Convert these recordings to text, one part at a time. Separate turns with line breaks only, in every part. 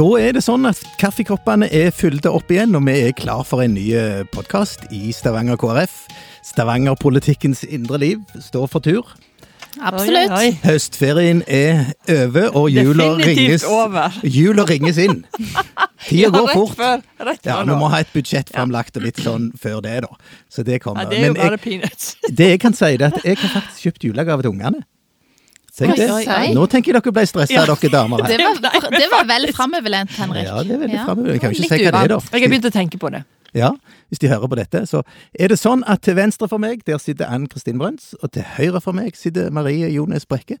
Da er det sånn at kaffekoppene er fylte opp igjen, og vi er klar for en ny podkast i Stavanger KrF. Stavanger-politikkens indre liv står for tur.
Absolutt.
Oi, oi.
Høstferien er over, og jula ringes, jula ringes inn. Tida
Ja,
går fort.
Før, rett
Ja, Vi må ha et budsjett framlagt og litt sånn før det, da. Så det
Ja, det er jo
Men
bare
jeg,
peanuts.
det jeg kan si, er at jeg har faktisk kjøpt julegave til ungene. Tenk det. Nå tenker jeg dere ble stressa,
Ja.
dere damer her.
Det var, det var vel framoverlent, Henrik.
Ja, det er veldig
Ja.
Jeg kan ikke si hva det er, da.
Jeg har begynt å tenke på det.
Ja, Hvis de hører på dette, så er det sånn at til venstre for meg, der sitter Ann Kristin Brøns, og til høyre for meg sitter Marie Jones Brekke.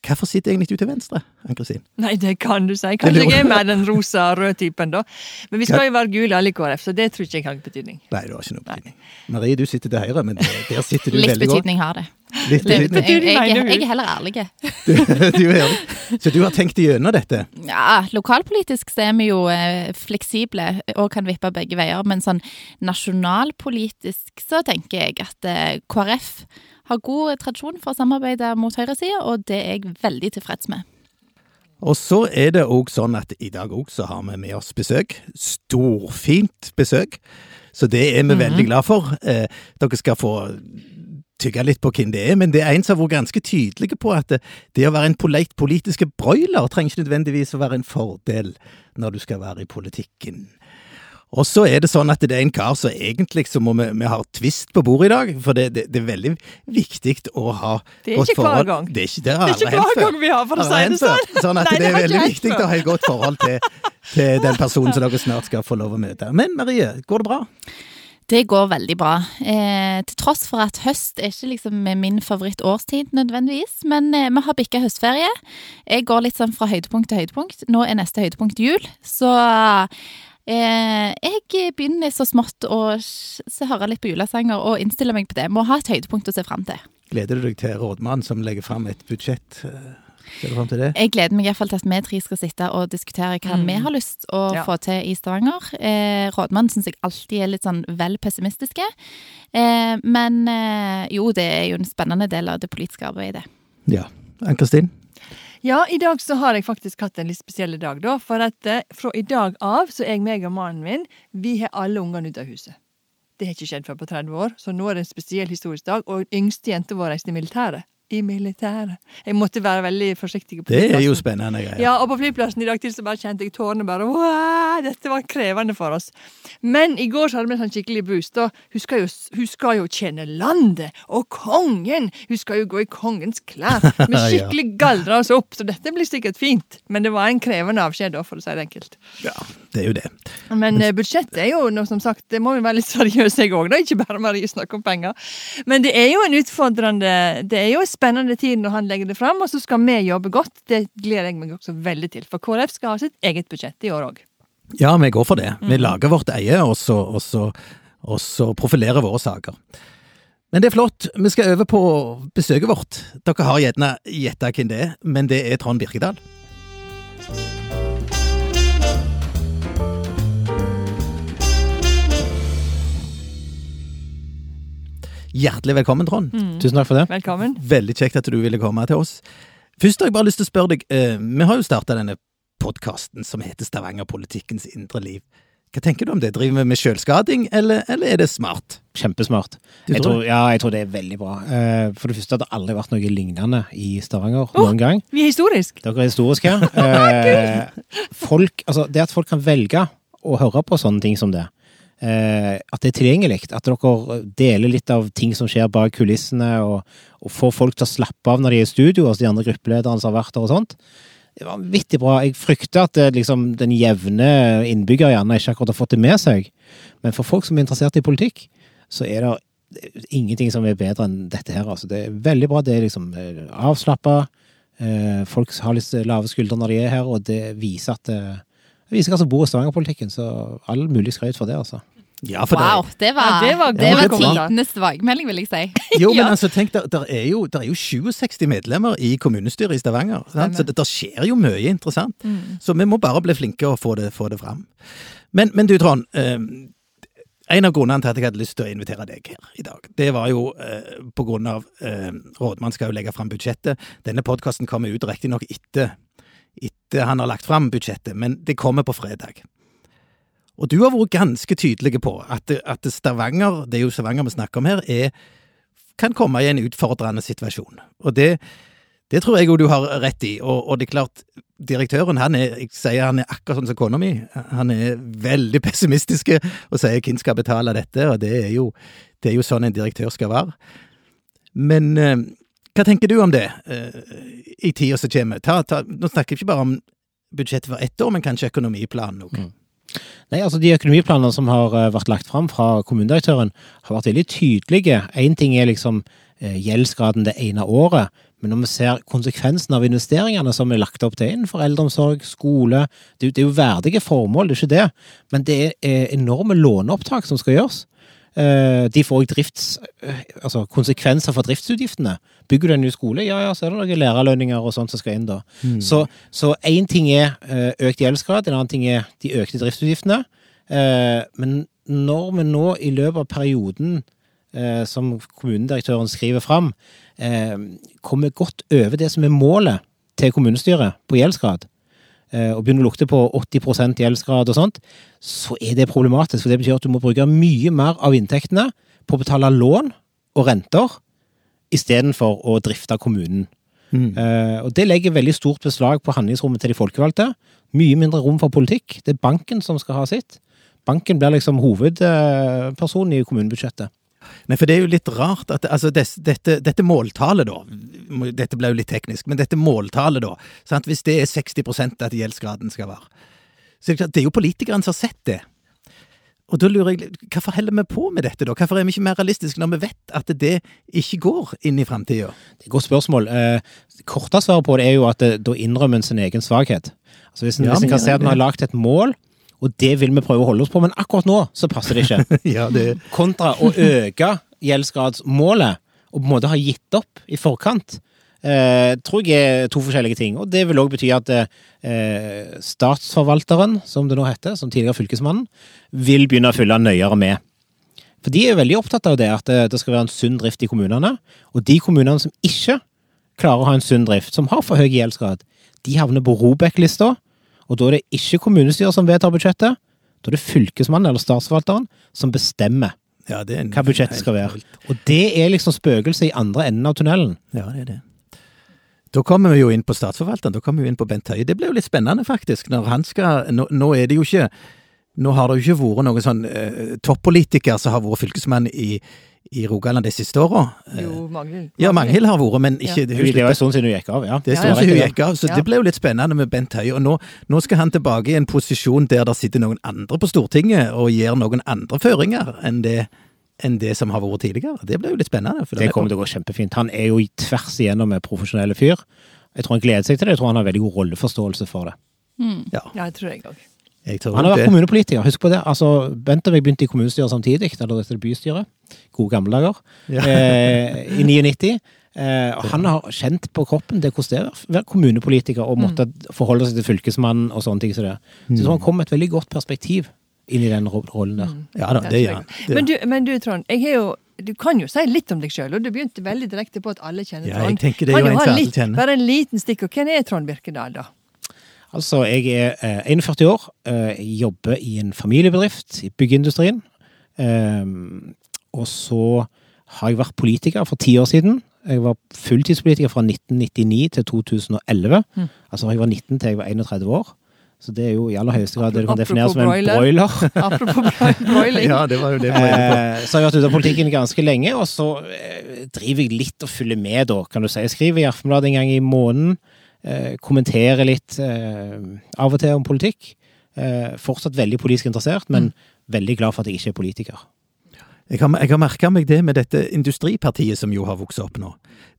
Hvorfor sitter jeg egentlig du til venstre, Ann Kristin?
Nei, det kan du si. Kanskje jeg er mer den rosa-røde typen, da. Men vi skal jo være gule alle i KrF, så det tror ikke jeg har betydning.
Nei, det har ikke noe betydning. Marie, du sitter til høyre, men der sitter du veldig godt.
Litt betydning har det.
Litt betydning.
jeg, jeg,
mener
jeg er heller ærlig.
Du, du er ærlig. Så du har tenkt igjennom dette?
Ja, lokalpolitisk så er vi jo eh, fleksible og kan vippe begge veier, men sånn nasjonalpolitisk så tenker jeg at eh, KrF har god tradisjon for å samarbeide mot høyresida, og det er jeg veldig tilfreds med.
Og så er det òg sånn at i dag òg så har vi med oss besøk. Storfint besøk. Så det er vi veldig glad for. Eh, dere skal få tygge litt på hvem det er, men det er en som har vært ganske tydelig på at det, det å være en polit-politiske broiler trenger ikke nødvendigvis å være en fordel når du skal være i politikken. Og så er det sånn at det er en kar som egentlig så må vi, vi har tvist på bordet i dag, for det, det, det er veldig viktig å ha
Det er ikke hver
forhold-
gang.
Det er ikke det
er ikke hver gang vi har, for å si det sånn.
Sånn at
Nei,
det
det
er veldig viktig å ha et godt forhold til, til den personen som dere snart skal få lov å møte. Men Marie, går det bra?
Det går veldig bra. Eh, til tross for at høst er ikke liksom min favorittårstid nødvendigvis, men eh, vi har bikka høstferie. Jeg går litt sånn fra høydepunkt til høydepunkt. Nå er neste høydepunkt jul, så eh, jeg begynner så smått å høre litt på julesanger og innstille meg på det. Må ha et høydepunkt å se fram til.
Gleder du deg til rådmannen som legger fram et budsjett? Eh, Ser du fram til det?
Jeg gleder meg i hvert fall til at vi tre skal sitte og diskutere hva
Mm.
vi har lyst å
Ja.
få til i Stavanger. Eh, Rådmannen syns jeg alltid er litt sånn vel pessimistiske. Eh, men eh, jo, det er jo en spennende del av det politiske arbeidet.
Ja. Ann-Kristin?
Ja, i dag så har jeg faktisk hatt en litt spesiell dag, da. For at eh, fra i dag av så er jeg, meg og mannen min, vi har alle ungene ute av huset. Det har ikke skjedd før på 30 år, så nå er det en spesiell historisk dag. Og yngste jenta vår reiste i militæret. I militæret. Jeg måtte være veldig forsiktig. på
Det er jo spennende greier.
Ja, og på flyplassen i dag til så bare kjente jeg tårene bare wow, Dette var krevende for oss. Men i går så hadde vi en sånn skikkelig boost. Og hun skal, jo, hun skal jo tjene landet og kongen! Hun skal jo gå i kongens klær. Vi skikkelig galdra oss opp, så dette blir sikkert fint. Men det var en krevende avskjed, da, for å si det enkelt.
Ja, det er jo det.
Men eh, budsjettet er jo noe som sagt, det må jo være litt seriøs jeg òg, da. Ikke bare Marie snakker om penger. Men det er jo en utfordrende Det er jo spennende tid når han legger det fram, og så skal vi jobbe godt. Det gleder jeg meg også veldig til. For KrF skal ha sitt eget budsjett i år òg.
Ja, vi går for det. Vi
Mm.
lager vårt eie, og så, og så, og så profilerer våre saker. Men det er flott. Vi skal over på besøket vårt. Dere har gjerne gjetta hvem det er, men det er Trond Birkedal. Hjertelig velkommen, Trond.
Tusen takk for det.
Velkommen.
Veldig kjekt at du ville komme til oss. Først har jeg bare lyst til å spørre deg, eh, vi har jo starta denne podkasten som heter Stavanger-politikkens indre liv. Hva tenker du om det? Driver vi med sjølskading, eller, eller er det smart?
Kjempesmart.
Tror
Jeg
tror
ja, jeg tror det er veldig bra. Eh, For det første har det aldri vært noe lignende i Stavanger noen gang.
Vi er historisk.
Dere er historiske. Eh, folk, altså det at folk kan velge å høre på sånne ting som det, at det er tilgjengelig, at dere deler litt av ting som skjer bak kulissene, og, og får folk til å slappe av når de er i studio, altså de andre gruppelederne som har vært der og sånt. Det var vanvittig bra. Jeg frykter at det, liksom, den jevne innbygger gjerne ikke akkurat har fått det med seg. Men for folk som er interessert i politikk, så er det ingenting som er bedre enn dette her. Altså. Det er veldig bra. Det er liksom avslappa. Eh, folk har litt lave skuldre når de er her, og det viser at eh, det viser hva som bor i Stavanger-politikken. Så all mulig skryt for det, altså.
Ja, for
Wow, det var,
Ja, det var
det var tidenes tilbakemelding, vil jeg si.
Jo, men altså, tenk, der, der, er jo, der er jo 67 medlemmer i kommunestyret i Stavanger. Sant? Så det, der skjer jo mye interessant. Så vi må bare bli flinke og få det, få det fram. Men, men du, Trond. Eh, en av grunnene til at jeg hadde lyst til å invitere deg her i dag, det var jo eh, på grunn av eh, Rådmannen skal jo legge fram budsjettet. Denne podkasten kommer ut riktignok etter, etter han har lagt fram budsjettet, men det kommer på fredag. Og du har vært ganske tydelig på at, at Stavanger, det er jo Stavanger vi snakker om her, er, kan komme i en utfordrende situasjon. Og det, det tror jeg jo du har rett i. Og, og, det er klart, direktøren han er, jeg sier han er akkurat sånn som kona mi. Han er veldig pessimistisk og sier hvem skal betale dette, og det er jo, det er jo sånn en direktør skal være. Men eh, hva tenker du om det eh, i tida som kommer? Ta, ta, nå snakker vi ikke bare om budsjettet for ett år, men kanskje økonomiplanen òg. Mm.
Nei, altså De økonomiplanene som har eh, vært lagt fram fra kommunedirektøren, har vært veldig tydelige. Én ting er liksom eh, gjeldsgraden det ene året, men når vi ser konsekvensen av investeringene som er lagt opp til innenfor eldreomsorg, skole Det, er jo verdige formål, det er ikke det, men det er enorme låneopptak som skal gjøres. Eh, de får òg altså konsekvenser for driftsutgiftene. Bygger du en ny skole, ja ja, så er det noen lærerlønninger og sånt som skal inn da. Mm. Så én ting er eh, økt gjeldsgrad, en annen ting er de økte driftsutgiftene. Eh, men når vi nå i løpet av perioden som kommunedirektøren skriver fram, kommer godt over det som er målet til kommunestyret på gjeldsgrad, Eh, og begynner å lukte på 80% gjeldsgrad og sånt, så er det problematisk. For det betyr at du må bruke mye mer av inntektene på å betale lån og renter istedenfor å drifte kommunen. Mm. Uh, og det legger veldig stort beslag på handlingsrommet til de folkevalgte. Mye mindre rom for politikk. Det er banken som skal ha sitt. Banken blir liksom hovedpersonen i kommunebudsjettet.
Nei, for det er jo litt rart at altså, des, dette, dette, måltallet, da Dette ble jo litt teknisk, men dette måltallet, da. Sant? Hvis det er 60% at gjeldsgraden skal være. Så det er jo politikerne som har sett det. Og da lurer jeg, Hvorfor holder vi på med dette, da? Hvorfor er vi ikke mer realistiske når vi vet at det ikke går inn i framtida?
Det er et godt spørsmål. Eh, korte svaret på det er jo at det, da innrømmer en sin egen svakhet. Altså Hvis en, ja, kan se at en har lagt et mål og det vil vi prøve å holde oss på, men akkurat nå så passer det ikke.
ja, det...
Kontra å øke gjeldsgradsmålet, og på en måte ha gitt opp i forkant, eh, tror jeg er to forskjellige ting. Og det vil òg bety at eh, statsforvalteren, som det nå heter, som tidligere fylkesmannen, vil begynne å følge nøyere med. For de er veldig opptatt av det, at det, det skal være en sunn drift i kommunene. Og de kommunene som ikke klarer å ha en sunn drift, som har for høy gjeldsgrad, de havner på Robek-lista og da er det ikke kommunestyret som vedtar budsjettet. Da er det fylkesmannen eller statsforvalteren som bestemmer ja, hva budsjettet skal være. Og det er liksom spøkelset i andre enden av tunnelen.
Ja, det er det. Da kommer vi jo inn på statsforvalteren, da kommer vi inn på Bent Høie. Det blir jo litt spennende, faktisk. Når han skal Nå, nå er det jo ikke Nå har det jo ikke vært noen sånn eh, toppolitiker som har vært fylkesmann i, i Rogaland de siste åra.
Jo, Magnhild.
Ja, Magnhild har vært, men ikke
ja. Det var en stund siden hun gikk av, ja.
Det er sånn ja, siden hun gikk av, så ja. det ble jo litt spennende med Bent Høie. Og nå, nå, skal han tilbake i en posisjon der det sitter noen andre på Stortinget og gir noen andre føringer enn det, enn det som har vært tidligere. Det ble jo litt spennende.
det kommer til å gå kjempefint. Han er jo tvers igjennom en profesjonelle fyr. Jeg tror han gleder seg til det. Jeg tror han har veldig god rolleforståelse for det.
Mm. Ja. ja, jeg tror jeg òg.
Han har vært kommunepolitiker, husk på det. Altså, Bent og jeg begynte i kommunestyret samtidig, eller dette er bystyret. Gode gamle dager. Ja. eh, I 99. Eh, og han har kjent på kroppen det hvordan det er å være kommunepolitiker og måtte mm. forholde seg til fylkesmannen og sånne ting. Så, det. så jeg tror han kom med et veldig godt perspektiv inn i den rollen der. Mm.
Ja da, det gjør han.
Men, du, men du, Trond, jeg har jo du kan jo si litt om deg sjøl, og du begynte veldig direkte på at alle kjenner Trond.
Ja, jeg tenker det er jo en litt,
Bare en liten stikk, og hvem er Trond Birkedal, da?
Altså, jeg er eh, 41 år, eh, jobber i en familiebedrift i byggeindustrien. Eh, og så har jeg vært politiker for ti år siden. Jeg var fulltidspolitiker fra 1999 til 2011. Mm. Altså jeg var 19 til jeg var 31 år. Så det er jo i aller høyeste grad det du kan definere som en broiler.
Apropos broiling.
ja, det var jo det. Eh,
så har jeg vært ute av politikken ganske lenge, og så eh, driver jeg litt og følger med, da, kan du si. Jeg skriver i Aftenbladet en gang i måneden eh, kommentere litt eh, av og til om politikk. Eh, fortsatt veldig politisk interessert, men mm. veldig glad for at jeg ikke er politiker.
Jeg har, jeg har merka meg det med dette industripartiet som jo har vokst opp nå.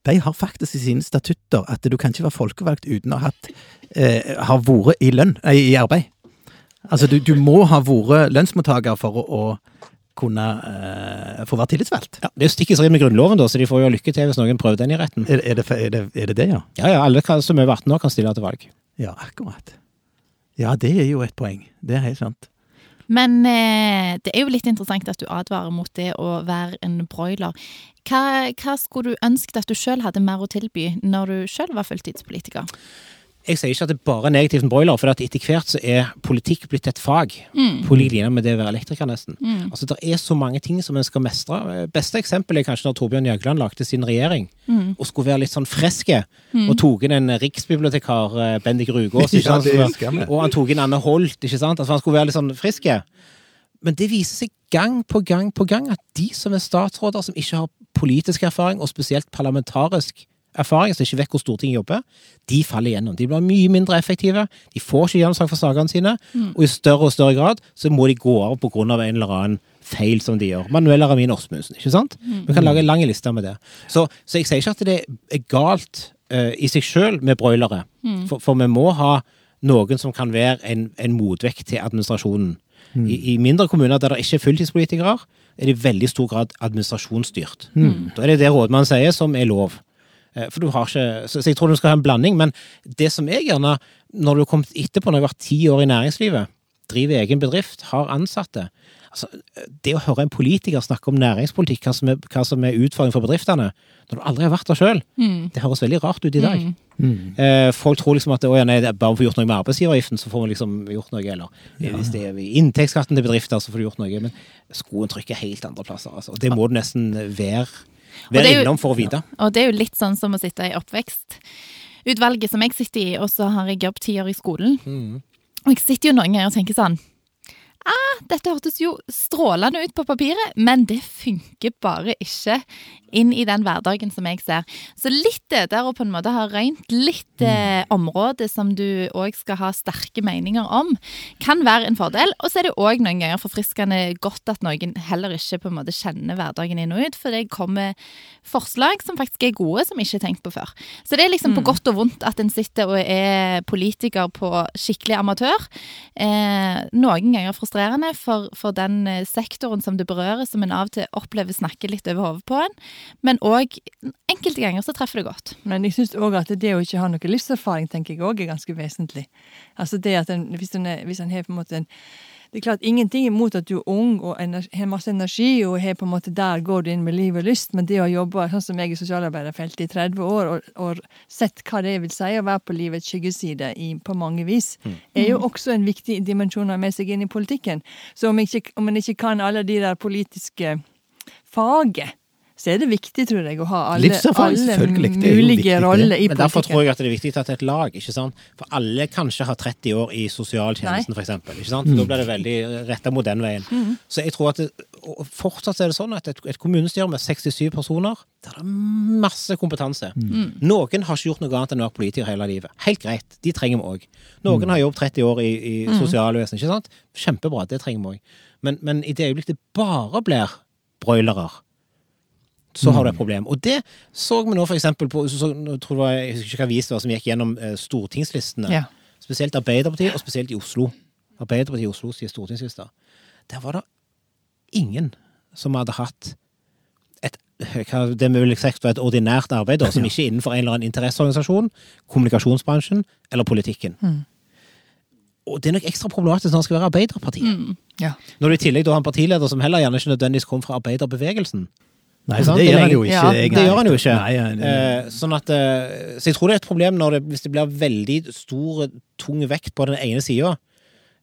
De har faktisk i sine statutter at du kan ikke være folkevalgt uten å ha eh, vært i lønn, eh, i arbeid. Altså, du, du må ha vært lønnsmottaker for å, å kunne uh, få være tillitsvalgt.
Ja, Det er jo stikk i strid med Grunnloven, da, så de får jo lykke til hvis noen prøver den i retten.
Er, er, det, er, det, er det, det, ja?
Ja, ja, alle som er over 18 år kan stille til valg.
Ja, akkurat. Ja, det er jo et poeng. Det er helt sant.
Men eh, det er jo litt interessant at du advarer mot det å være en broiler. Hva, hva skulle du ønsket at du sjøl hadde mer å tilby når du sjøl var fulltidspolitiker?
Jeg sier ikke at det er bare negativt med broiler, for at etter hvert så er politikk blitt et fag. På lik linje med det å være elektriker, nesten. Altså, Det er så mange ting som en skal mestre. Beste eksempel er kanskje når Torbjørn Jagland lagde sin regjering, og skulle være litt sånn freske, og tok inn en riksbibliotekar, eh, Bendik Rugås,
Ja,
og han tok inn Anne Holt, ikke sant? Altså, han skulle være litt sånn friske. Men det viser seg gang på gang på gang at de som er statsråder, som ikke har politisk erfaring, og spesielt parlamentarisk erfaring, som ikke vet hvor Stortinget jobber, de faller igjennom. De blir mye mindre effektive, de får ikke gjennomslag for sakene sine, og i større og større grad så må de gå av på grunn av en eller annen feil som de gjør. Manuel Ramin Osmundsen, ikke sant? Vi kan lage en lang liste med det. Så, så jeg sier ikke at det er galt uh, i seg sjøl med broilere, for, for vi må ha noen som kan være en, en motvekt til administrasjonen. I, I mindre kommuner der det ikke er fulltidspolitikere, er det i veldig stor grad administrasjonsstyrt. Da er det det rådmannen sier, som er lov. Eh, For du har ikke, så, så jeg tror du skal ha en blanding, men det som jeg gjerne, når du har kommet etterpå, når du har vært ti år i næringslivet, driver egen bedrift, har ansatte altså, Det å høre en politiker snakke om næringspolitikk, hva som er, hva som er utfordringen for bedriftene, når du aldri har vært der sjøl, det høres veldig rart ut i dag. Eh, folk tror liksom at å, ja, nei, det er bare for å få gjort noe med arbeidsgiveravgiften, så får vi liksom gjort noe, eller hvis det er inntektsskatten til bedrifter, så får du gjort noe. Men skoen trykker helt andre plasser, altså. Det må du nesten være, være
er
innom for å vite.
Og det er jo litt sånn som å sitte i oppvekstutvalget som jeg sitter i, og så har jeg jobb ti år i skolen. Og jeg sitter jo noen ganger og tenker sånn ah, dette hørtes jo strålende ut på papiret, men det funker bare ikke inn i den hverdagen som jeg ser. Så litt det der å på en måte ha røynt litt eh, område som du òg skal ha sterke meninger om, kan være en fordel. Og så er det òg noen ganger forfriskende godt at noen heller ikke på en måte kjenner hverdagen inn og ut, for det kommer forslag som faktisk er gode, som ikke er tenkt på før. Så det er liksom på godt og vondt at en sitter og er politiker på skikkelig amatør. Eh, noen ganger frustrerende for, for den eh, sektoren som det berører, som en av og til opplever snakker litt over hodet på en. Men òg enkelte ganger så treffer det godt.
Men jeg syns òg at det å ikke ha noe livserfaring tenker jeg også er ganske vesentlig. Altså det at en, hvis en har på en måte en Det er klart ingenting imot at du er ung og har masse energi, og har på en måte der går du inn med liv og lyst, men det å jobbe sånn som jeg i sosialarbeiderfeltet i 30 år, og, og sett hva det vil si å være på livets skyggeside i, på mange vis, er jo også en viktig dimensjon å ha med seg inn i politikken. Så om, ikke, om en ikke kan alle de der politiske faget, så er det viktig, tror jeg, å ha alle, alle mulige roller i
Men derfor tror jeg at det er viktig at det er et lag, ikke sant? For alle kanskje har 30 år i sosialtjenesten, for eksempel. Ikke sant? Da blir det veldig retta mot den veien.
Mm.
Så jeg tror at det, og fortsatt er det sånn at et, et kommunestyre med 67 personer, der er det masse kompetanse.
Mm.
Noen har ikke gjort noe annet enn å være politiker hele livet. Helt greit, de trenger vi òg. Noen har jobbet 30 år i, i
Mm.
sosialvesenet, ikke sant? Kjempebra, det trenger vi òg. Men, men i det øyeblikk det bare blir broilere, så har du et problem. Og det så vi nå eksempel på så, så, jeg tror det var, jeg husker ikke hva vis det var som gikk gjennom eh, stortingslistene.
Ja.
Spesielt Arbeiderpartiet, og spesielt i Oslo. Arbeiderpartiet i Oslo sier stortingslister. Der var det ingen som hadde hatt et, hva det vil jeg si var et ordinært arbeid, da, som ikke er innenfor en eller annen interesseorganisasjon, kommunikasjonsbransjen eller politikken. Og det er nok ekstra problematisk når det skal være Arbeiderpartiet.
Ja.
Når du i tillegg har en partileder som heller gjerne ikke nødvendigvis kom fra arbeiderbevegelsen.
Nei,
sant?
det
Det
gjør han jo ikke.
Ja,
egentlig.
Det gjør han jo ikke.
Nei, nei.
Eh, sånn at, eh, så jeg tror det er et problem når det, hvis det blir veldig stor, tung vekt på den ene sida.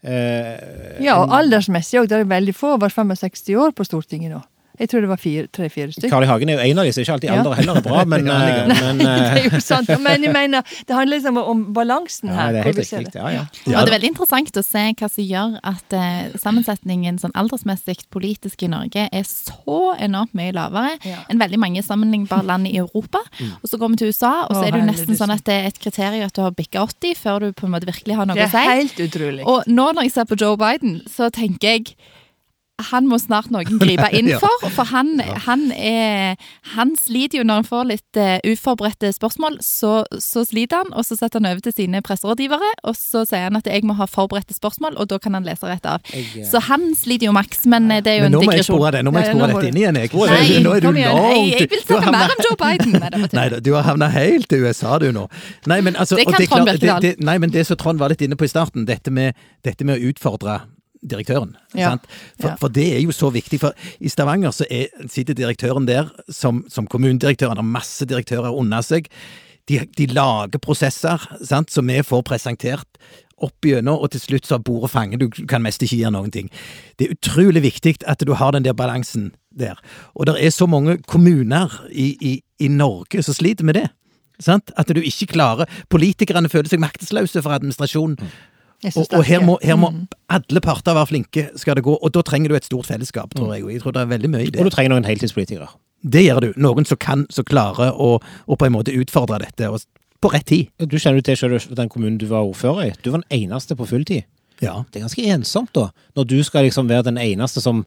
Eh,
Ja, og aldersmessig òg. Det er veldig få over 65 år på Stortinget nå. Jeg tror det var tre-fire stykker.
Carl I. Hagen er jo en av de, så ikke alltid
Ja.
alder heller er bra, men, eh, men Nei,
det er jo sant. Men jeg mener, det handler liksom om balansen her.
ja, det er helt riktig.
det.
Ja, ja.
Og det er veldig interessant å se hva som gjør at eh, sammensetningen sånn aldersmessig politisk i Norge er så enormt mye lavere
Ja.
enn veldig mange sammenlignbare land i Europa. Og så går vi til USA, og så er det jo nesten sånn at det er et kriterium at du har bikka 80 før du på en måte virkelig har noe å si.
Det er helt utrolig.
Og nå når jeg ser på Joe Biden, så tenker jeg han må snart noen gripe inn for, for han, han, er, han sliter jo når han får litt uh, uforberedte spørsmål. Så, så sliter han, og så setter han over til sine presserådgivere, og så sier han at jeg må ha forberedte spørsmål, og da kan han lese rett av.
Jeg, eh,
Så han sliter jo maks, men eh, det er jo
Men nå
en
må jeg
digresjon.
spore det, nå må jeg spore dette inn igjen, jeg.
Nei,
nå er du langt
Jeg, vil snakke mer om Joe Biden. Nei.
Nei du har havna helt til USA du nå. Nei, men, altså,
Det kan Trond
det, nei, men det som Trond var litt inne på i starten, dette med, dette med å utfordre direktøren.
Ja.
Sant? For,
Ja.
for det er jo så viktig. For i Stavanger så er, sitter direktøren der som, som kommunedirektør, han har masse direktører under seg. de, de lager prosesser sant, som vi får presentert opp gjennom, og til slutt så har bordet fanget, du kan mest ikke gjøre noen ting. Det er utrolig viktig at du har den der balansen der. Og det er så mange kommuner i, i, i Norge som sliter med det. Sant? At du ikke klarer Politikerne føler seg maktesløse for administrasjonen.
Jeg
Og, og
er
her, må, her må
Mm.
alle parter være flinke, skal det gå. Og da trenger du et stort fellesskap, tror jeg. Og jeg tror det er veldig mye i
Og du trenger noen heltidspolitikere.
Det gjør du. Noen som kan, som klarer å, å på en måte utfordre dette, og på rett tid.
Du kjenner jo til selv den kommunen du var ordfører i. Du var den eneste på fulltid.
Ja.
Det er ganske ensomt, da. Når du skal liksom være den eneste som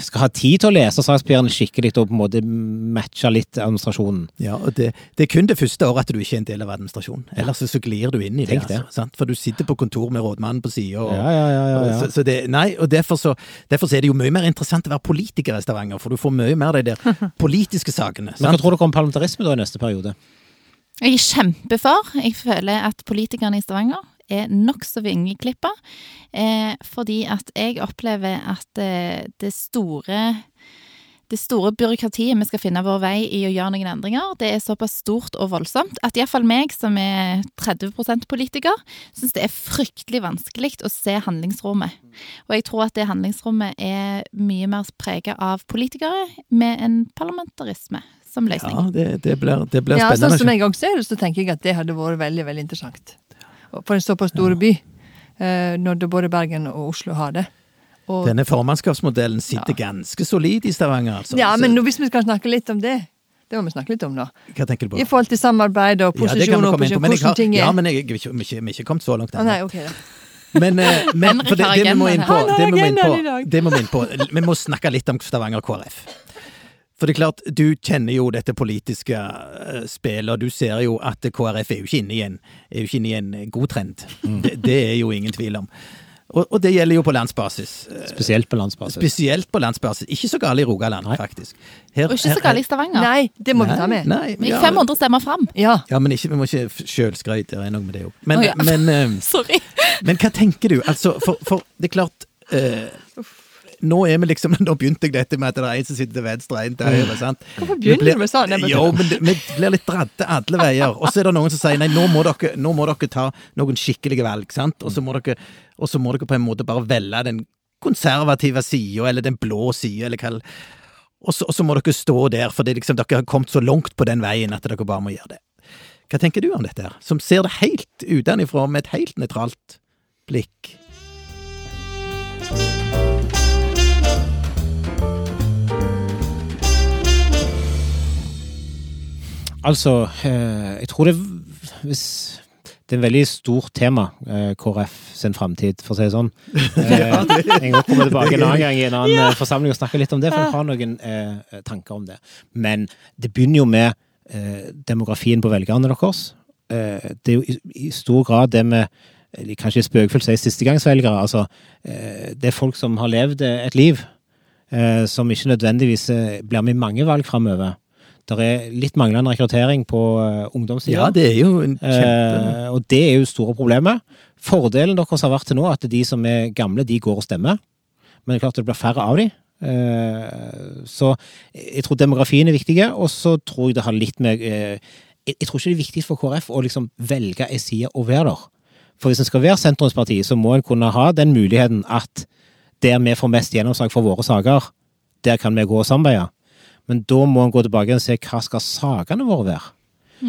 skal ha tid til å lese sakspapirene skikkelig og på en måte matche litt administrasjonen.
Ja, og det, det er kun det første året at du ikke er en del av administrasjonen. Ellers så glir du inn i det.
Det.
Altså, sant? For du sitter på kontor med rådmannen på sida.
Ja, ja, ja, ja, ja.
Så, så det, nei, og derfor så, derfor så er det jo mye mer interessant å være politiker i Stavanger, for du får mye mer de der politiske sakene.
Men hva tror dere om parlamentarisme da i neste periode?
Jeg er kjempefar. Jeg føler at politikerne i Stavanger er nokså vingeklippa. Eh, fordi at jeg opplever at eh, det store det store byråkratiet vi skal finne vår vei i å gjøre noen endringer, det er såpass stort og voldsomt at iallfall meg, som er 30% politiker, syns det er fryktelig vanskelig å se handlingsrommet. Og jeg tror at det handlingsrommet er mye mer prega av politikere med en parlamentarisme som løsning.
Ja, det, det blir, det blir
Ja, sånn
spennende.
som jeg også ser det, så tenker jeg at det hadde vært veldig veldig interessant. For en såpass stor by, eh, når både Bergen og Oslo har det. Og,
Denne formannskapsmodellen sitter ganske solid i Stavanger, altså.
ja, men nå, hvis vi skal snakke litt om det, det må vi snakke litt om, da.
Hva tenker du på?
I forhold til samarbeid og
Ja,
posisjon
ja,
og
jeg
hvordan
har,
ting er.
ja, men jeg, er ikke- kommet så langt
Ah,
ennå.
nei, ok da.
Men, eh, men det, det vi må inn på, det må inn på. Vi må snakke litt om Stavanger KrF. For det er klart, du kjenner jo dette politiske eh, spillet, og du ser jo at KrF er jo ikke inne i en, er jo ikke inne i en god trend.
Mm.
Det, det er jo ingen tvil om. Og, og det gjelder jo på landsbasis. Eh,
Spesielt på landsbasis.
Spesielt på landsbasis. Ikke så galt i Rogaland,
Nei.
faktisk. Her-
Og ikke
her-
så galt i Stavanger.
Nei, det må vi ta med.
Nei,
Vi
ja,
gikk 500 stemmer fram.
Ja.
Ja, men ikke, vi må ikke sjølskryte, det er noe med det òg. Men,
oh, ja.
men eh,
Sorry.
Men hva tenker du? Altså, for, for det er klart eh, Nå er vi liksom, nå begynte jeg dette med at det er en som sitter til venstre en til høyre. sant?
Hvorfor begynner du med sånn?
Jo, men vi blir litt dratte alle veier. Og så er det noen som sier nei, nå må dere, nå må dere ta noen skikkelige valg. sant? Og så må må dere på en måte bare velge den konservative sida, eller den blå sida, eller hva og så, og så må dere stå der, for er liksom, dere har kommet så langt på den veien at dere bare må gjøre det. Hva tenker du om dette her, som ser det helt utenfra med et helt nøytralt blikk?
Altså, eh, jeg tror det hvis det er en veldig stort tema, eh, KrF sin framtid, for å si det sånn. Eh, jeg må komme tilbake en annen gang i en annen ja. forsamling og snakke litt om det, for jeg har noen eh, tanker om det. Men det begynner jo med eh, demografien på velgerne deres. Eh, det er jo i, i stor grad det med Kanskje spøkefullt sier sistegangsvelgere. Altså, eh, det er folk som har levd et liv, eh, som ikke nødvendigvis blir med i mange valg framover. Det er litt manglende rekruttering på uh, ungdomssida.
Ja, det er jo en kjempe...
Eh, og det er jo store problemet. Fordelen deres har vært til nå at de som er gamle, de går og stemmer. Men det er klart det blir færre av de. Eh, så jeg tror demografien er viktig, og så tror jeg det har litt med eh, jeg, jeg tror ikke det er viktig for KrF å liksom velge en side og være der. For hvis en skal være sentrumsparti, så må en kunne ha den muligheten at der vi får mest gjennomslag for våre saker, der kan vi gå og samarbeide. Men da må en gå tilbake og se hva skal sakene våre være.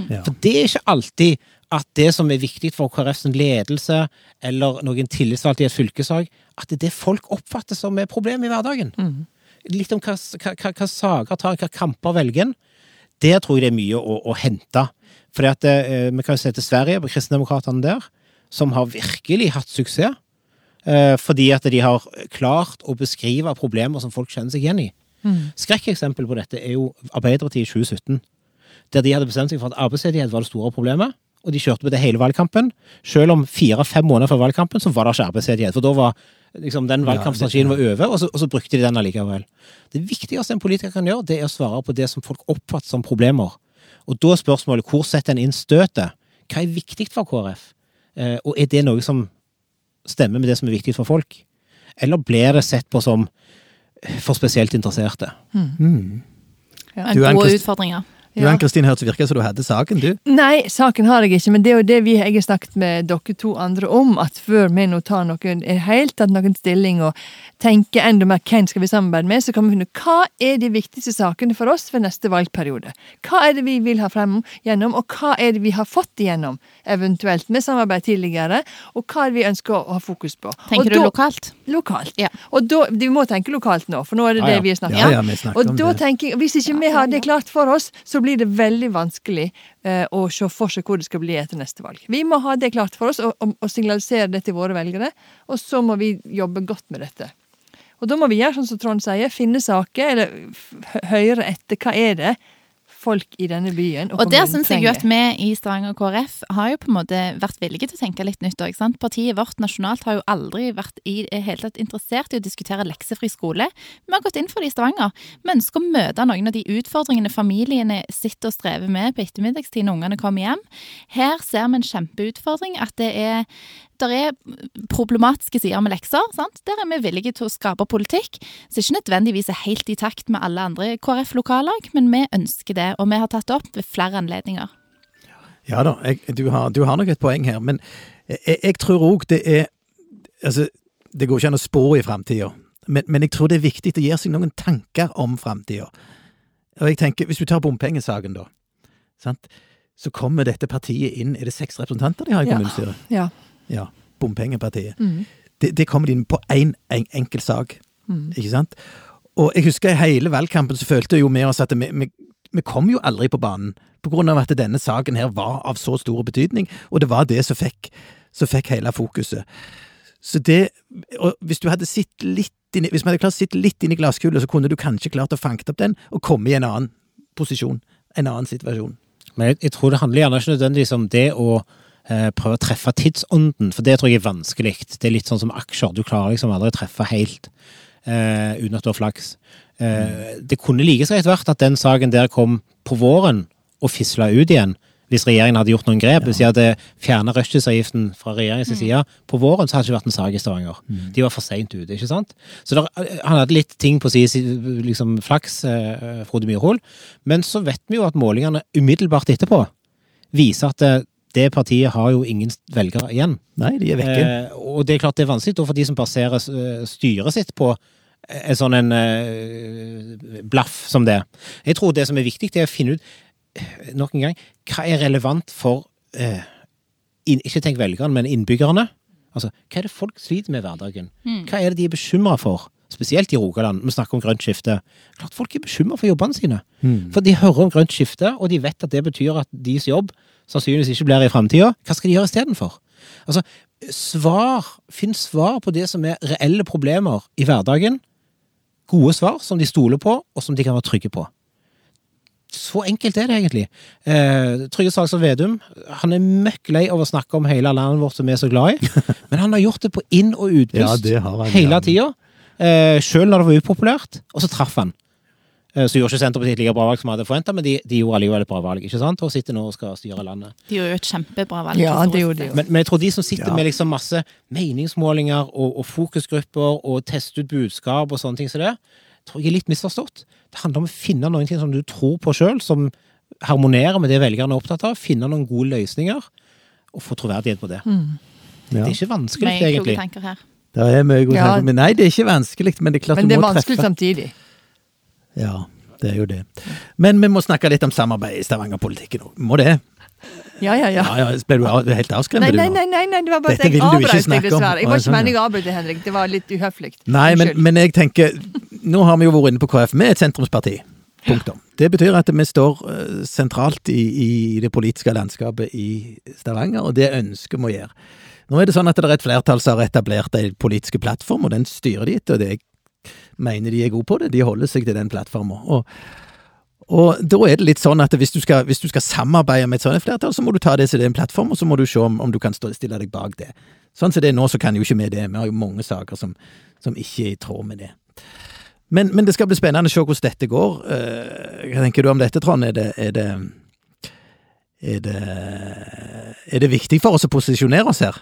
Ja.
For det er ikke alltid at det som er viktig for KrFs ledelse, eller noen tillitsvalgte i et fylkessak, at det er det folk oppfatter som er problemet i hverdagen. Litt om hva, hva, hva, hva saker tar, hva kamper velger en. Der tror jeg det er mye å, å hente. Fordi eh, Vi kan jo se til Sverige, på kristendemokratene der, som har virkelig hatt suksess. Eh, fordi at de har klart å beskrive problemer som folk kjenner seg igjen i. Skrekkeksempel på dette er jo Arbeiderpartiet i 2017. Der de hadde bestemt seg for at arbeidsledighet var det store problemet. Og de kjørte på det hele valgkampen. Selv om fire-fem måneder før valgkampen så var det ikke arbeidsledighet. For da var liksom, den valgkampstrategien var over, og så, og så brukte de den allikevel. Det viktigste en politiker kan gjøre, det er å svare på det som folk oppfatter som problemer. Og da er spørsmålet hvor setter en inn støtet? Hva er viktig for KrF? Eh, og er det noe som stemmer med det som er viktig for folk? Eller blir det sett på som for spesielt interesserte?
Mm.
Ja.
Men
Du,
gode utfordringer.
Du
Ja.
Ann-Kristin hørtes virka som du hadde saken, du.
Nei, saken har jeg ikke, men det er jo det vi, jeg har snakket med dere to andre om, at før vi nå tar noen, helt tatt noen stilling og tenker enda mer hvem skal vi samarbeide med, så kan vi finne hva er de viktigste sakene for oss for neste valgperiode. Hva er det vi vil ha frem gjennom, og hva er det vi har fått igjennom, eventuelt med samarbeid tidligere, og hva er det vi ønsker å ha fokus på.
Tenker
og
du
da-
lokalt?
Lokalt.
Ja.
Og da, vi må tenke lokalt nå, for nå er det
Ja,
det vi har snakket om.
ja, vi snakker
Og
om
da
det.
tenker jeg, Hvis ikke vi har det klart for oss, så blir det veldig vanskelig eh, å se for seg hvor det skal bli etter neste valg. Vi må ha det klart for oss og, signalisere det til våre velgere, og så må vi jobbe godt med dette. Og da må vi gjøre sånn som Trond sier, finne saker, eller høre etter hva er det folk i denne byen og,
Og der syns jeg jo at vi i Stavanger KrF har jo på en måte vært villige til å tenke litt nytt. Ikke sant? Partiet vårt nasjonalt har jo aldri vært i hele tatt interessert i å diskutere leksefri skole. Vi har gått inn for det i Stavanger. Vi ønsker å møte noen av de utfordringene familiene sitter og strever med på ettermiddagstid når ungene kommer hjem. Her ser vi en kjempeutfordring. At det er, der er problematiske sider med lekser. Sant? Der er vi villige til å skape politikk som ikke nødvendigvis er helt i takt med alle andre KrF-lokallag, men vi ønsker det, og vi har tatt det opp ved flere anledninger.
Ja da, jeg, du, har, du har nok et poeng her, men jeg, jeg tror òg det er Altså, det går ikke an å spå i framtida, men, men jeg tror det er viktig å gi seg noen tanker om framtida. Og jeg tenker, hvis du tar bompengesaken, da, sant? så kommer dette partiet inn Er det seks representanter de har i kommunestyret?
Ja.
Ja. Bompengepartiet.
Mm.
Det, det kommer de inn på én en, enkel sak,
Mm.
ikke sant? Og jeg husker i hele valgkampen så følte jo vi oss at vi, vi, vi kom jo aldri på banen, på grunn av at denne saken her var av så stor betydning, og det var det som fikk, som fikk hele fokuset. Så det, og hvis du hadde sett litt inn, hvis vi hadde klart å sitte litt inn i glasskula, så kunne du kanskje klart å fange opp den, og komme i en annen posisjon, en annen situasjon.
Men jeg, jeg tror det handler gjerne ikke nødvendigvis om det å prøve å treffe tidsånden, for det tror jeg er vanskelig. Det er litt sånn som aksjer. Du klarer liksom aldri å treffe helt uh, uten at du har flaks. Uh, det kunne like så greit vært at den saken der kom på våren og fisla ut igjen. Hvis regjeringen hadde gjort noen grep, hvis de hadde fjerna rushtidsavgiften fra regjeringens side på våren, så hadde det ikke vært en sak i Stavanger. De var for seint ute, ikke sant? Så der, han hadde litt ting på side, liksom flaks, eh, Frode Myrhol. Men så vet vi jo at målingene umiddelbart etterpå viser at det, partiet har jo ingen velgere igjen.
Nei, de er vekke.
Eh, og det er klart det er vanskelig for de som baserer eh, styret sitt på en sånn en eh, blaff som det. Jeg tror det som er viktig, det er å finne ut eh, nok en gang hva er relevant for eh, inn, Ikke tenk velgerne, men innbyggerne. Altså, Hva er det folk sliter med i hverdagen? Hva er det de er bekymra for? Spesielt i Rogaland. Vi snakker om grønt skifte. Klart Folk er bekymra for jobbene sine. For de hører om grønt skifte, og de vet at det betyr at deres jobb sannsynligvis ikke blir i framtida. Hva skal de gjøre istedenfor? Altså, svar, finn svar på det som er reelle problemer i hverdagen. Gode svar som de stoler på, og som de kan være trygge på. Så enkelt er det egentlig. Eh, Trygve Slagsvold Vedum han er møkk lei av å snakke om hele landet vårt som vi er så glad i, men han har gjort det på inn- og utpust
ja,
hele tida. Eh, Sjøl når det var upopulært, og så traff han. Eh, så gjorde ikke Senterpartiet et like bra valg som vi hadde forventa, men de, de gjorde allikevel et bra valg. ikke sant? Og sitter nå og skal styre landet.
De gjorde jo et kjempebra valg.
Ja, det gjorde de
Men, men jeg tror de som sitter
Ja.
med liksom masse meningsmålinger og, og fokusgrupper og tester ut budskap og sånne ting som det, tror jeg er litt misforstått. Det handler om å finne noen ting som du tror på sjøl, som harmonerer med det velgerne er opptatt av. Finne noen gode løsninger, og få troverdighet på det. Det
Ja.
er ikke vanskelig,
egentlig. Det
er mye gode
tanker her.
Det er mye gode
Ja.
tanker, men nei, det er ikke vanskelig. Men det er klart
Men
du
det er
må
vanskelig
treffe.
samtidig.
Ja, det er jo det. Men vi må snakke litt om samarbeid i Stavanger-politikken nå. Må det?
Ja, ja, ja.
Ja, ja, ble du helt avskremt?
Nei, nei, nei, nei, nei, det var bare
Dette
at jeg avbrøt deg, dessverre. Jeg var ikke
sånn,
meningen å avbryte, Henrik. Det var litt uhøflig.
Nei, men, men jeg tenker Nå har vi jo vært inne på KrF. Vi er et sentrumsparti. Punktum. Det betyr at vi står eh, sentralt i, i det politiske landskapet i Stavanger, og det ønsker vi å gjøre. Nå er det sånn at det er et flertall som har etablert en politisk plattform, og den styrer de etter, og det jeg mener de er gode på det. De holder seg til den plattformen. Og, og da er det litt sånn at hvis du, skal, hvis du skal samarbeide med et sånt flertall, så må du ta det som det er en plattform, og så må du se om, om du kan stå, stille deg bak det. Sånn som det er nå, så kan jo ikke vi det. Vi har jo mange saker som, som ikke er i tråd med det. Men, men det skal bli spennende å se hvordan dette går. Eh, Hva tenker du om dette, Trond? Er det, er det, er det, er det viktig for oss å posisjonere oss her?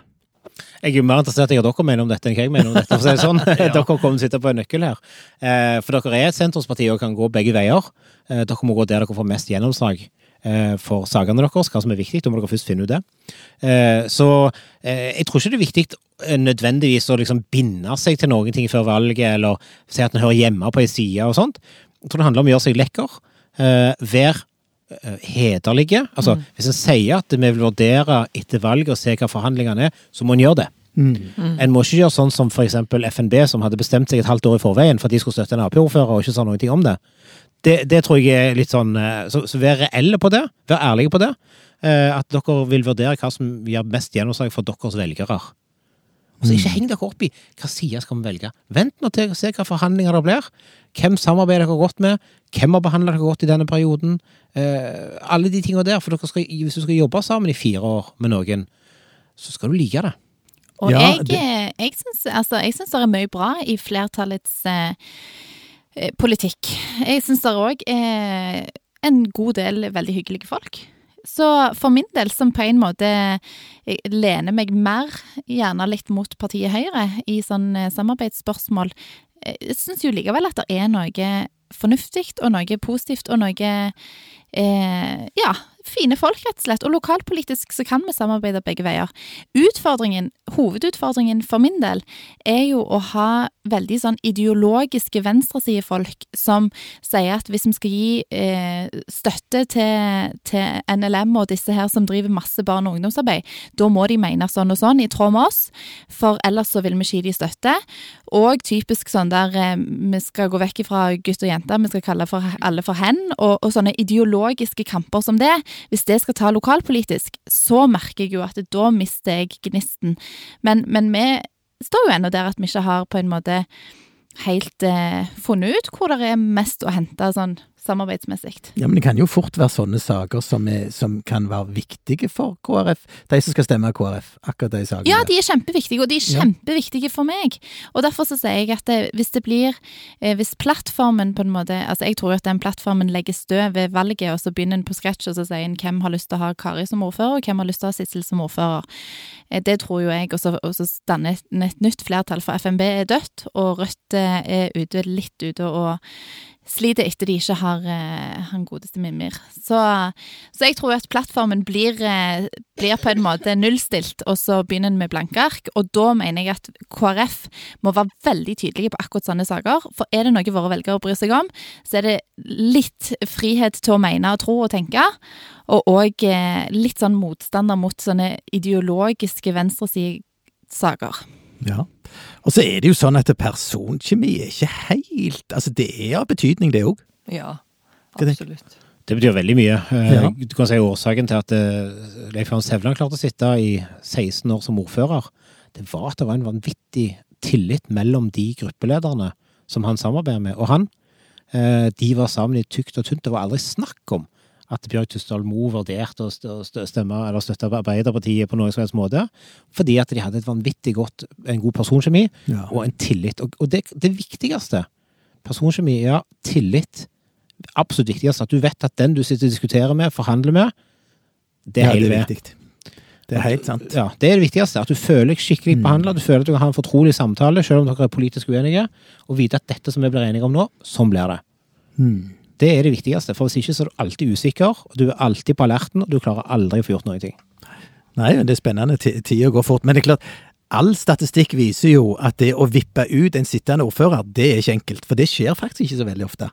Jeg er mer interessert i hva dere mener om dette enn hva jeg mener om dette. for å si det sånn. Dere kommer til å sitte på en nøkkel her. Eh, For dere er et sentrumsparti og kan gå begge veier. Eh, Dere må gå der dere får mest gjennomslag eh, for sakene deres, hva som er viktig. Da må dere først finne ut det. Så jeg tror ikke det er viktig nødvendigvis å liksom binde seg til noen ting før valget, eller si at en hører hjemme på ei side og sånt. Jeg tror det handler om å gjøre seg lekker. eh, Være hederlige. Altså, Hvis en sier at vi vil vurdere etter valget og se hva forhandlingene er, så må en gjøre det. En må ikke gjøre sånn som for eksempel FNB, som hadde bestemt seg et halvt år i forveien for at de skulle støtte en Ap-ordfører, og ikke sa noe ting om det. det. Det tror jeg er litt sånn eh, Så, så vær reelle på det. Vær ærlige på det. Eh, At dere vil vurdere hva som gir mest gjennomslag for deres velgere. Så ikke heng dere opp i hva side skal vi velge. Vent nå til å se hva forhandlinger det blir. Hvem samarbeider dere godt med? Hvem har behandla dere godt i denne perioden? Eh, alle de tingene der. For dere skal, hvis du skal jobbe sammen i fire år med noen, så skal du like det.
Og
Ja,
jeg,
det-
eh, jeg syns altså, det er mye bra i flertallets eh, eh, politikk. Jeg syns det òg er en god del veldig hyggelige folk. Så for min del, som på en måte lener meg mer gjerne litt mot partiet Høyre i sånn eh, samarbeidsspørsmål, eh, jeg syns jo likevel at det er noe fornuftig og noe positivt og noe eh, ja, fine folk, rett og slett. Og lokalpolitisk så kan vi samarbeide begge veier. Utfordringen, hovedutfordringen for min del, er jo å ha veldig sånn ideologiske venstresidefolk som sier at hvis vi skal gi eh, støtte til, til NLM og disse her som driver masse barn- og ungdomsarbeid, da må de mene sånn og sånn, i tråd med oss, for ellers så vil vi ikke gi de støtte. Og typisk sånn der eh, vi skal gå vekk fra gutt og jente, vi skal kalle for alle for hen, og, og sånne ideologiske kamper som det. Hvis det skal ta lokalpolitisk, så merker jeg jo at da mister jeg gnisten. Men, men vi står jo ennå der at vi ikke har på en måte helt eh, funnet ut hvor det er mest å hente sånn samarbeidsmessig.
Ja, men det kan jo fort være sånne saker som, er, som kan være viktige for KrF. De som skal stemme KrF. Akkurat de sakene.
Ja, de er kjempeviktige, og de er kjempeviktige for meg. Og derfor så sier jeg at det, hvis det blir eh, Hvis plattformen på en måte Altså, jeg tror jo at den plattformen legger støv ved valget, og så begynner en på scratch, og så sier en hvem har lyst til å ha Kari som ordfører, og hvem har lyst til å ha Sissel som ordfører. Eh, Det tror jo jeg, og så, og så danner et, et nytt flertall, for FNB er dødt, og Rødt eh, er ute, litt ute og sliter etter de ikke har uh, han godeste Mimir. Så, så jeg tror at plattformen blir, uh, blir på en måte nullstilt, og så begynner en med blanke ark. Og da mener jeg at KrF må være veldig tydelige på akkurat sånne saker. For er det noe våre velgere bryr seg om, så er det litt frihet til å mene og tro og tenke. Og òg uh, litt sånn motstander mot sånne ideologiske venstresidesaker.
Ja. Og så er det jo sånn at personkjemi er ikke helt Altså, det er av betydning, det òg.
Ja, absolutt.
Det betyr veldig mye. Eh,
Ja.
Du kan si Årsaken til at eh, Leif Johan Sevland klarte å sitte i 16 år som ordfører, det var at det var en vanvittig tillit mellom de gruppelederne som han samarbeider med, og han. Eh, De var sammen i tykt og tynt. Det var aldri snakk om at Bjørg Tustdal Moe vurderte å st- å st- stemme eller støtte Arbeiderpartiet på noen som helst måte, fordi at de hadde et vanvittig godt, en god personkjemi
Ja.
og en tillit. Og, det, det viktigste Personkjemi, ja, tillit. Absolutt viktigst. At du vet at den du sitter og diskuterer med, forhandler med, det er
ja,
hele
det viktig. Det er helt sant.
Ja, det er det viktigste. At du føler deg skikkelig
Mm.
behandla. Du føler at du kan ha en fortrolig samtale, selv om dere er politisk uenige, og vite at dette som vi blir enige om nå, sånn blir det.
Mm.
Det er det viktigste. For hvis ikke så er du alltid usikker, du er alltid på alerten, og du klarer aldri å få gjort noe.
Nei, det er spennende. Ti- Tida går fort. Men det er klart, all statistikk viser jo at det å vippe ut en sittende ordfører, det er ikke enkelt. For det skjer faktisk ikke så veldig ofte.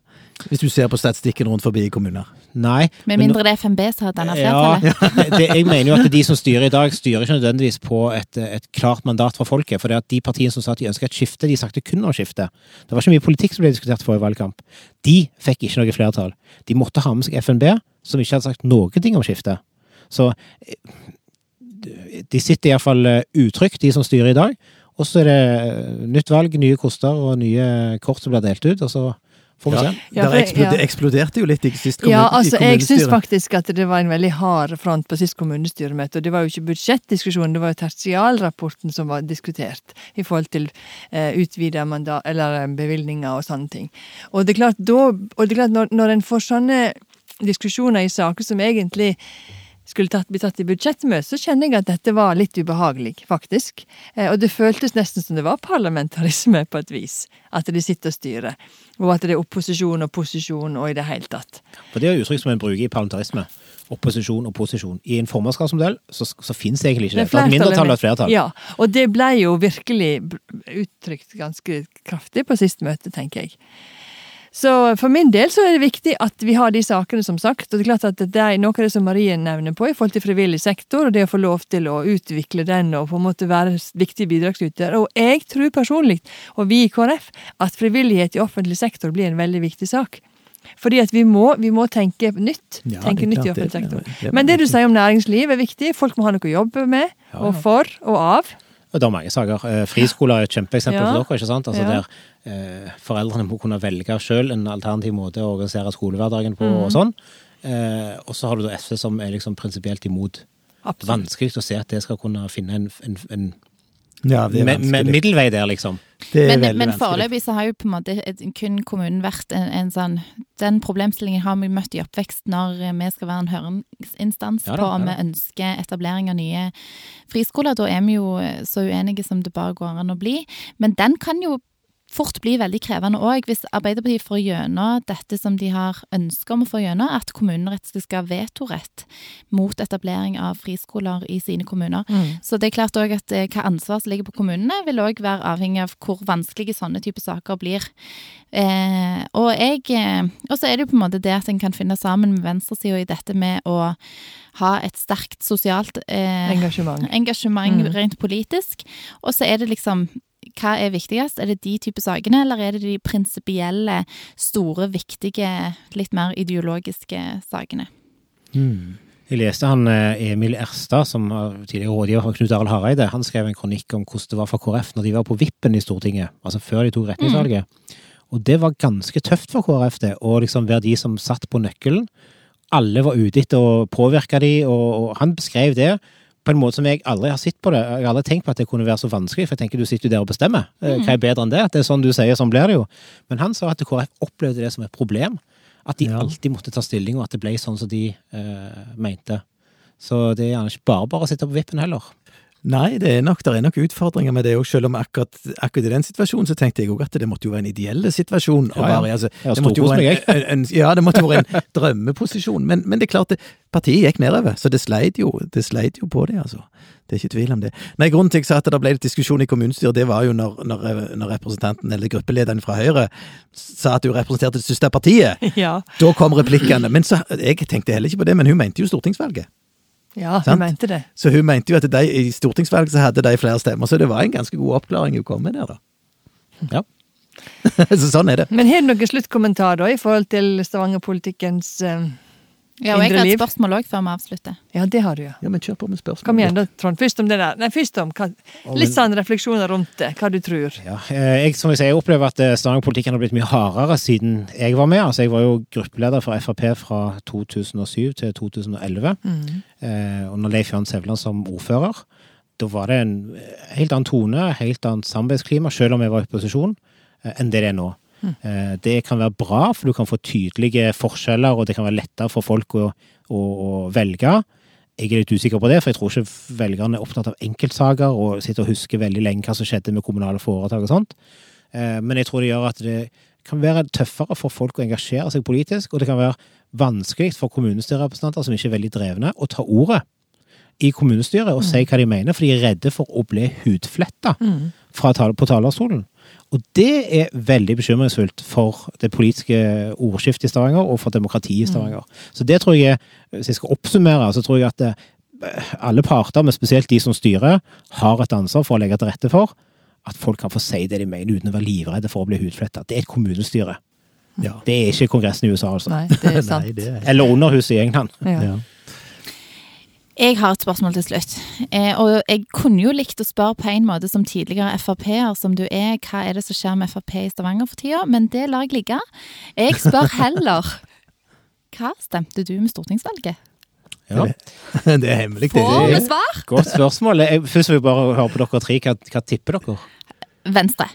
Hvis du ser på statistikken rundt forbi i kommuner.
Nei.
Med mindre det er FNB som har dannet
Ja,
flertallet.
det, jeg mener jo at de som styrer i dag, styrer ikke nødvendigvis på et, et klart mandat fra folket. For det at de partiene som sa at de ønska et skifte, de snakket kun om skifte. Det var ikke mye politikk som ble diskutert forrige valgkamp. De fikk ikke noe flertall. De måtte ha med seg FNB, som ikke hadde sagt noe ting om skifte. Så eh, de sitter iallfall utrygt, de som styrer i dag. Og så er det eh, nytt valg, nye koster og nye kort som blir delt ut, og så får vi se.
Ja,
eksplode,
ja.
eksploderte jo litt i sist
Ja,
i
altså, jeg syns faktisk at det var en veldig hard front på sist kommunestyremøte. Og det var jo ikke budsjettdiskusjonen, det var jo tertialrapporten som var diskutert i forhold til eh, utvida mandat, eller eh, bevilgninger og sånne ting. Og det er klart, da, og det er klart når, når en får sånne diskusjoner i saker som egentlig skulle tatt, bli tatt i budsjettmøte, så kjenner jeg at dette var litt ubehagelig, faktisk. Eh, og det føltes nesten som det var parlamentarisme, på et vis. At de sitter og styrer. Og at det er opposisjon og posisjon og i det hele tatt.
For det er uttrykk som en bruker i parlamentarisme. Opposisjon og posisjon. I en formannskapsmodell så, så det egentlig ikke det. Det et mindretall og et flertall.
Ja, og det ble jo virkelig uttrykt ganske kraftig på sist møte, tenker jeg. Så for min del så er det viktig at vi har de sakene, som sagt. Og det er klart at det er noe av det som Marie nevner på i forhold til frivillig sektor, og det å få lov til å utvikle den og på en måte være viktig bidragsyter. Og jeg tror personlig, og vi i KrF, at frivillighet i offentlig sektor blir en veldig viktig sak. Fordi at vi må, vi må tenke nytt. Ja, tenke nytt i offentlig sektor. Men det du sier om næringsliv er viktig. Folk må ha noe å jobbe med, og for og av.
Det er mange saker. Eh, friskoler er et kjempeeksempel ja. for dere. ikke sant? Altså ja. Der eh, foreldrene må kunne velge sjøl en alternativ måte å organisere skolehverdagen på. Mm. og sånn. Eh, og så har du da SV som er liksom prinsipielt imot. Absolutt. Vanskelig å se at det skal kunne finne en, en, en ja, det er med, middelvei der, liksom.
men men foreløpig så har jo på en måte kun kommunen vært en, en sånn Den problemstillingen har vi møtt i oppvekst når vi skal være en høringsinstans ja, da, på om ja. vi ønsker etablering av nye friskoler. Da er vi jo så uenige som det bare går an å bli. Men den kan jo fort bli veldig krevende òg, hvis Arbeiderpartiet får gjennom dette som de har ønske om å få gjennom, at kommunene rett skal ha vetorett mot etablering av friskoler i sine kommuner. Mm. Så det er klart òg at eh, hva ansvar som ligger på kommunene, vil òg være avhengig av hvor vanskelige sånne typer saker blir. Eh, og jeg eh, Og så er det jo på en måte det at en kan finne sammen med venstresida i dette med å ha et sterkt sosialt
eh, engasjement,
engasjement mm. rent politisk. Og så er det liksom hva er viktigst? Er det de type sakene, eller er det de prinsipielle, store, viktige, litt mer ideologiske sakene?
Mm. Jeg leste han eh, Emil Erstad, som var tidligere rådgiver for Knut Arild Hareide. Han skrev en kronikk om hvordan det var for KrF når de var på vippen i Stortinget, altså før de tok retningsvalget. Mm. Og det var ganske tøft for KrF, det, å liksom være de som satt på nøkkelen. Alle var ute etter å påvirke de, og, og han beskrev det på en måte som jeg aldri har sett på det. Jeg har aldri tenkt på at det kunne være så vanskelig, for jeg tenker du sitter jo der og bestemmer. Eh, mm. Hva er bedre enn det? Det er sånn du sier, sånn blir det jo. Men han sa at KrF opplevde det som et problem. At de ja. alltid måtte ta stilling, og at det ble sånn som de uh, mente. Så det er gjerne ikke bare bare å sitte på vippen heller.
Nei, det er nok, det er nok utfordringer med det òg, selv om akkurat, akkurat, i den situasjonen så tenkte jeg òg at det måtte jo være en ideell situasjon.
Ja, ja.
Altså, det måtte jo være en, en, ja, det måtte være en drømmeposisjon. Men, men, det er klart, det, partiet gikk nedover, så det sleit jo, det sleit jo på det, altså. Det er ikke tvil om det. Nei, Grunnen til at jeg sa at det ble litt diskusjon i kommunestyret, det var jo når, når, når representanten, eller gruppelederen fra Høyre, sa at hun representerte det største partiet.
Ja.
Da kom replikkene. Men så, jeg tenkte heller ikke på det, men hun mente jo stortingsvalget.
Ja, hun mente det.
Så hun mente jo at de, i stortingsvalget så hadde de flere stemmer, så det var en ganske god oppklaring hun kom med der, da. Ja. så sånn er det.
Men har du noen sluttkommentar da, i forhold til Stavanger-politikkens uh,
ja, og jeg har et spørsmål òg før vi avslutter.
Ja, det har du, ja.
ja men kjør på med spørsmål.
Kom igjen da, Trond. Først om det der. Nei, først om hva, litt sånn refleksjoner rundt det. Hva du tror.
Ja, eh, jeg, som jeg sier, jeg opplever at eh, Stavanger-politikken har blitt mye hardere siden jeg var med. Altså, Jeg var jo gruppeleder for Frp fra 2007 til 2011. Mm. Eh, under Leif Jan Sevland som ordfører. Da var det en helt annen tone, helt annet samarbeidsklima, selv om jeg var i opposisjon, enn det det er nå. Mm. Det kan være bra, for du kan få tydelige forskjeller, og det kan være lettere for folk å, å, å, velge. Jeg er litt usikker på det, for jeg tror ikke velgerne er opptatt av enkeltsaker og sitter og husker veldig lenge hva som skjedde med kommunale foretak og sånt. Eh, men jeg tror det gjør at det kan være tøffere for folk å engasjere seg politisk, og det kan være vanskelig for kommunestyrerepresentanter som ikke er veldig drevne, å ta ordet i kommunestyret og mm. si hva de mener, for de er redde for å bli hudfletta mm. på talerstolen. Og det er veldig bekymringsfullt for det politiske ordskiftet i Stavanger, og for demokratiet i Stavanger. Mm. Så det tror jeg, hvis jeg skal oppsummere, så tror jeg at det, eh, alle parter, men spesielt de som styrer, har et ansvar for å legge til rette for at folk kan få si det de mener uten å være livredde for å bli hudfletta. Det er et kommunestyre. Ja. Det er ikke Kongressen i USA, altså.
Nei, det er sant. Nei, det er...
Eller Underhuset i England. Ja. ja.
Jeg har et spørsmål til slutt. Eh, og jeg kunne jo likt å spørre på en måte som tidligere Frp-er som du er, hva er det som skjer med Frp i Stavanger for tida? Men det lar jeg ligge. Jeg spør heller hva stemte du med stortingsvalget?
Ja. Det er hemmelig.
Får vi svar?
Godt spørsmål. Jeg, først vil jeg bare høre på dere tre. Hva, hva tipper dere?
Venstre.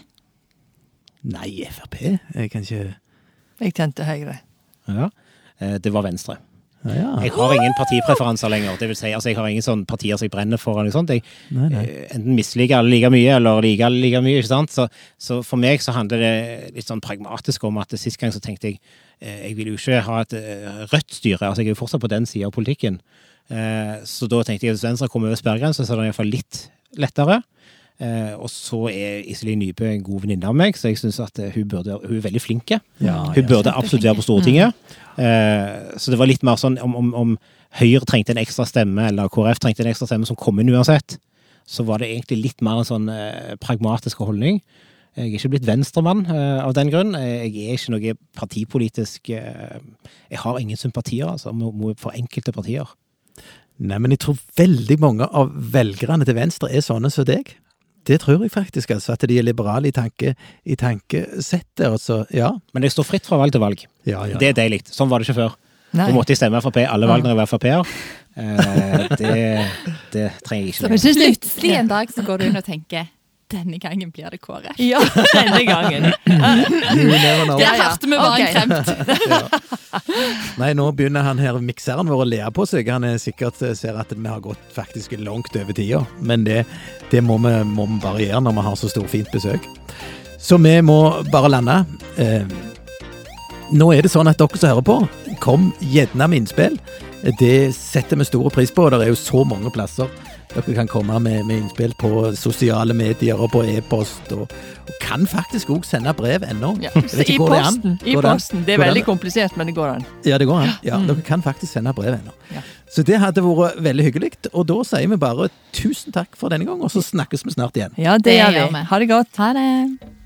Nei, Frp? Jeg kan ikke
Jeg tente Høyre.
Ja, eh, det var Venstre.
Ja,
Jeg har ingen partipreferanser lenger. Det vil si, altså, jeg har ingen sånn partier som jeg brenner for. eller noe sånt. Jeg
Nei, nei.
eh, enten misliker alle like mye, eller liker alle like mye. ikke sant? Så, så for meg så handler det litt sånn pragmatisk om at sist gang så tenkte jeg eh, jeg vil jo ikke ha et eh, rødt styre. altså Jeg er jo fortsatt på den sida av politikken. Så da tenkte jeg at hvis Venstre kommer over sperregrensen, så er det iallfall litt lettere. Eh, og så er Iselin Nybø en god venninne av meg, så jeg synes at eh, hun, burde, hun er veldig flink.
Ja,
Hun
ja.
burde absolutt være på Stortinget. Eh, så det var litt mer sånn om, om, om Høyre trengte en ekstra stemme, eller KrF trengte en ekstra stemme som kom inn uansett, så var det egentlig litt mer en sånn pragmatisk holdning. Jeg er ikke blitt venstremann eh, av den grunn. Jeg er ikke noe partipolitisk eh, Jeg har ingen sympatier altså, for enkelte partier.
Nei, men jeg tror veldig mange av velgerne til Venstre er sånne som deg. Det tror jeg faktisk, altså. At de er liberale i, tanke, i tankesettet. Altså, ja.
Men det står fritt fra valg til valg.
Ja, ja,
Det er deilig. Sånn var det ikke før.
Nei.
Da måtte jeg stemme Frp alle valg når jeg var Frp-er. Eh, det, det trenger jeg ikke
Men
Så
synes det-
Plutselig en dag så går du inn og tenker denne gangen blir det KrF.
Ja, denne gangen.
Er
ja.
hørte vi bare en kremt.
Nei, nå begynner han her mikseren vår å le på seg. Han er sikkert eh, ser at vi har gått faktisk langt over tida. Men det, det må, vi, må vi bare gjøre når vi har så storfint besøk. Så vi må bare lande. Eh, nå er det sånn at dere som hører på, kom gjerne med innspill. Det setter vi stor pris på. Det er jo så mange plasser dere kan komme med, med innspill på sosiale medier og på e-post. Og, og kan faktisk òg sende brev ennå.
Ja. I
ikke, går det an?
posten. I
posten. det.
Det er veldig komplisert, men det går an.
Ja, det går an. Ja,
Mm.
Dere kan faktisk sende brev ennå.
Ja.
Så det hadde vært veldig hyggelig. Og da sier vi bare tusen takk for denne gang, og så snakkes vi snart igjen.
Ja, det,
Det
gjør
vi.
Ha det godt.
Ha det.